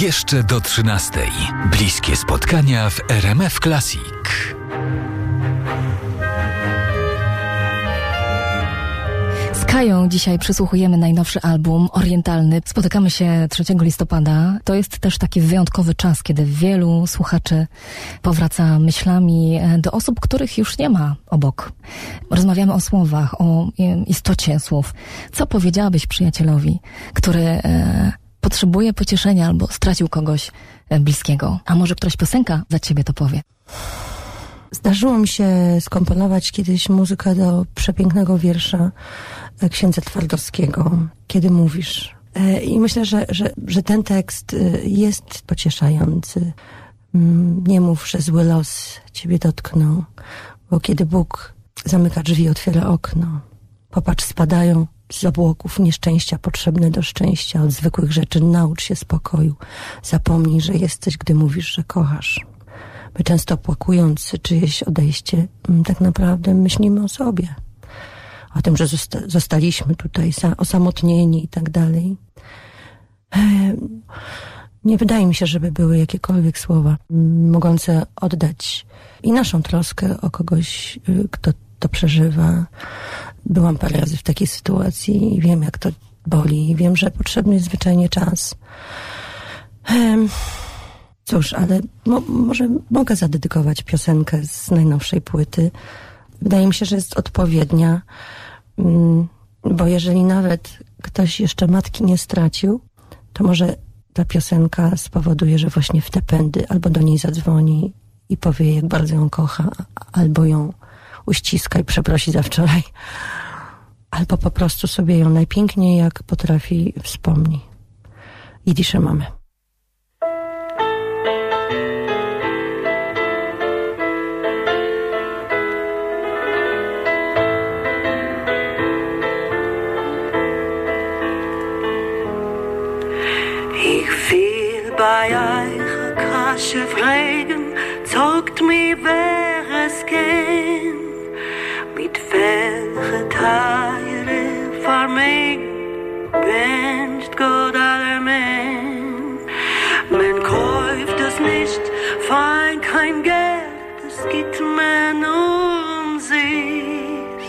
Jeszcze do 13. Bliskie spotkania w RMF Classic. Kają dzisiaj przysłuchujemy najnowszy album orientalny. Spotykamy się 3 listopada. To jest też taki wyjątkowy czas, kiedy wielu słuchaczy powraca myślami e, do osób, których już nie ma obok. Rozmawiamy o słowach, o e, istocie słów. Co powiedziałabyś przyjacielowi, który e, potrzebuje pocieszenia albo stracił kogoś bliskiego? A może któraś piosenka za ciebie to powie? Zdarzyło mi się skomponować kiedyś muzykę do przepięknego wiersza e, księdza Twardowskiego, Kiedy mówisz. E, I myślę, że, że, że ten tekst jest pocieszający. Mm, nie mów, że zły los ciebie dotknął, bo kiedy Bóg zamyka drzwi, otwiera okno. Popatrz, spadają z obłoków nieszczęścia potrzebne do szczęścia. Od zwykłych rzeczy naucz się spokoju. Zapomnij, że jesteś, gdy mówisz, że kochasz. My często płakując czyjeś odejście, mm, tak naprawdę myślimy o sobie. O tym, że zosta zostaliśmy tutaj osamotnieni i tak dalej. Nie wydaje mi się, żeby były jakiekolwiek słowa mm, mogące oddać i naszą troskę o kogoś, y, kto to przeżywa. Byłam parę razy w takiej sytuacji i wiem, jak to boli. Wiem, że potrzebny jest zwyczajnie czas. Cóż, ale mo może mogę zadedykować piosenkę z najnowszej płyty. Wydaje mi się, że jest odpowiednia, mm, bo jeżeli nawet ktoś jeszcze matki nie stracił, to może ta piosenka spowoduje, że właśnie w te pędy albo do niej zadzwoni i powie, jak bardzo ją kocha, albo ją uściska i przeprosi za wczoraj. Albo po prostu sobie ją najpiękniej jak potrafi wspomni. Jidysze mamy. Teile vermengt, wünscht Gott aller Men. Man kauft es nicht, fein kein Geld, es gibt man um sich.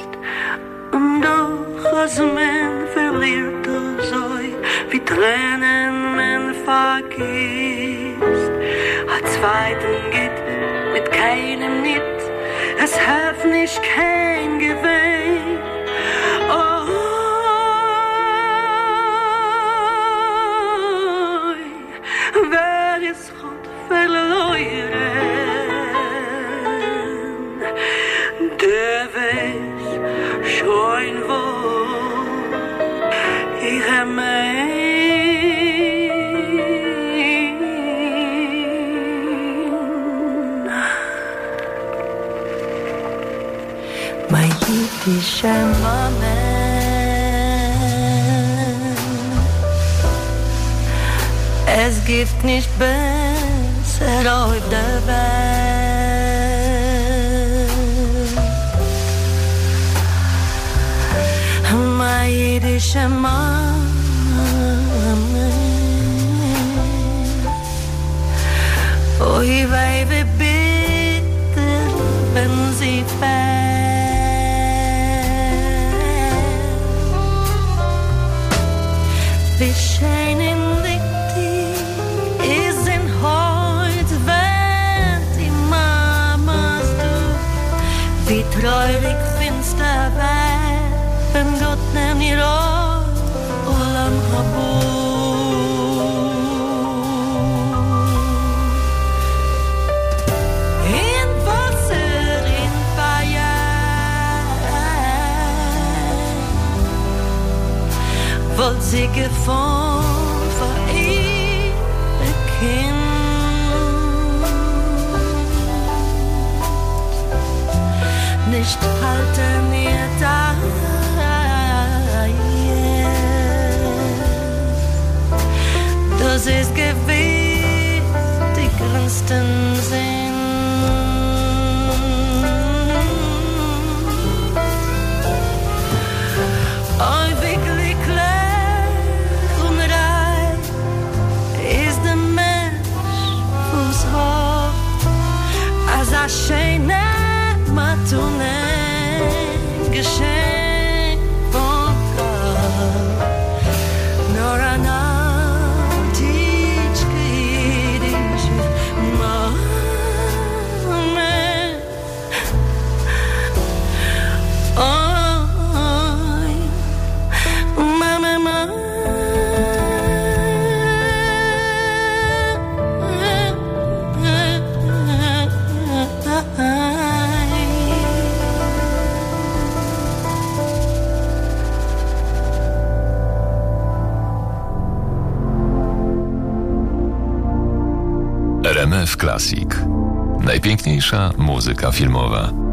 Und doch, als man verliert es euch, wie Tränen man vergisst. A zweiten geht mit keinem nicht, es hat nicht kein Gewinn. schat verloren. Ik heb mij. Die Schemme Männer Es gibt nicht besser auf der Welt. Mein jüdischer Mann, oh, ich weibe bitte, wenn sie fällt. Wollt sie gefunden für ihre Kind. Nicht halten ihr da. Das ist gewiss die größten Sinn. RMF Classic. Najpiękniejsza muzyka filmowa.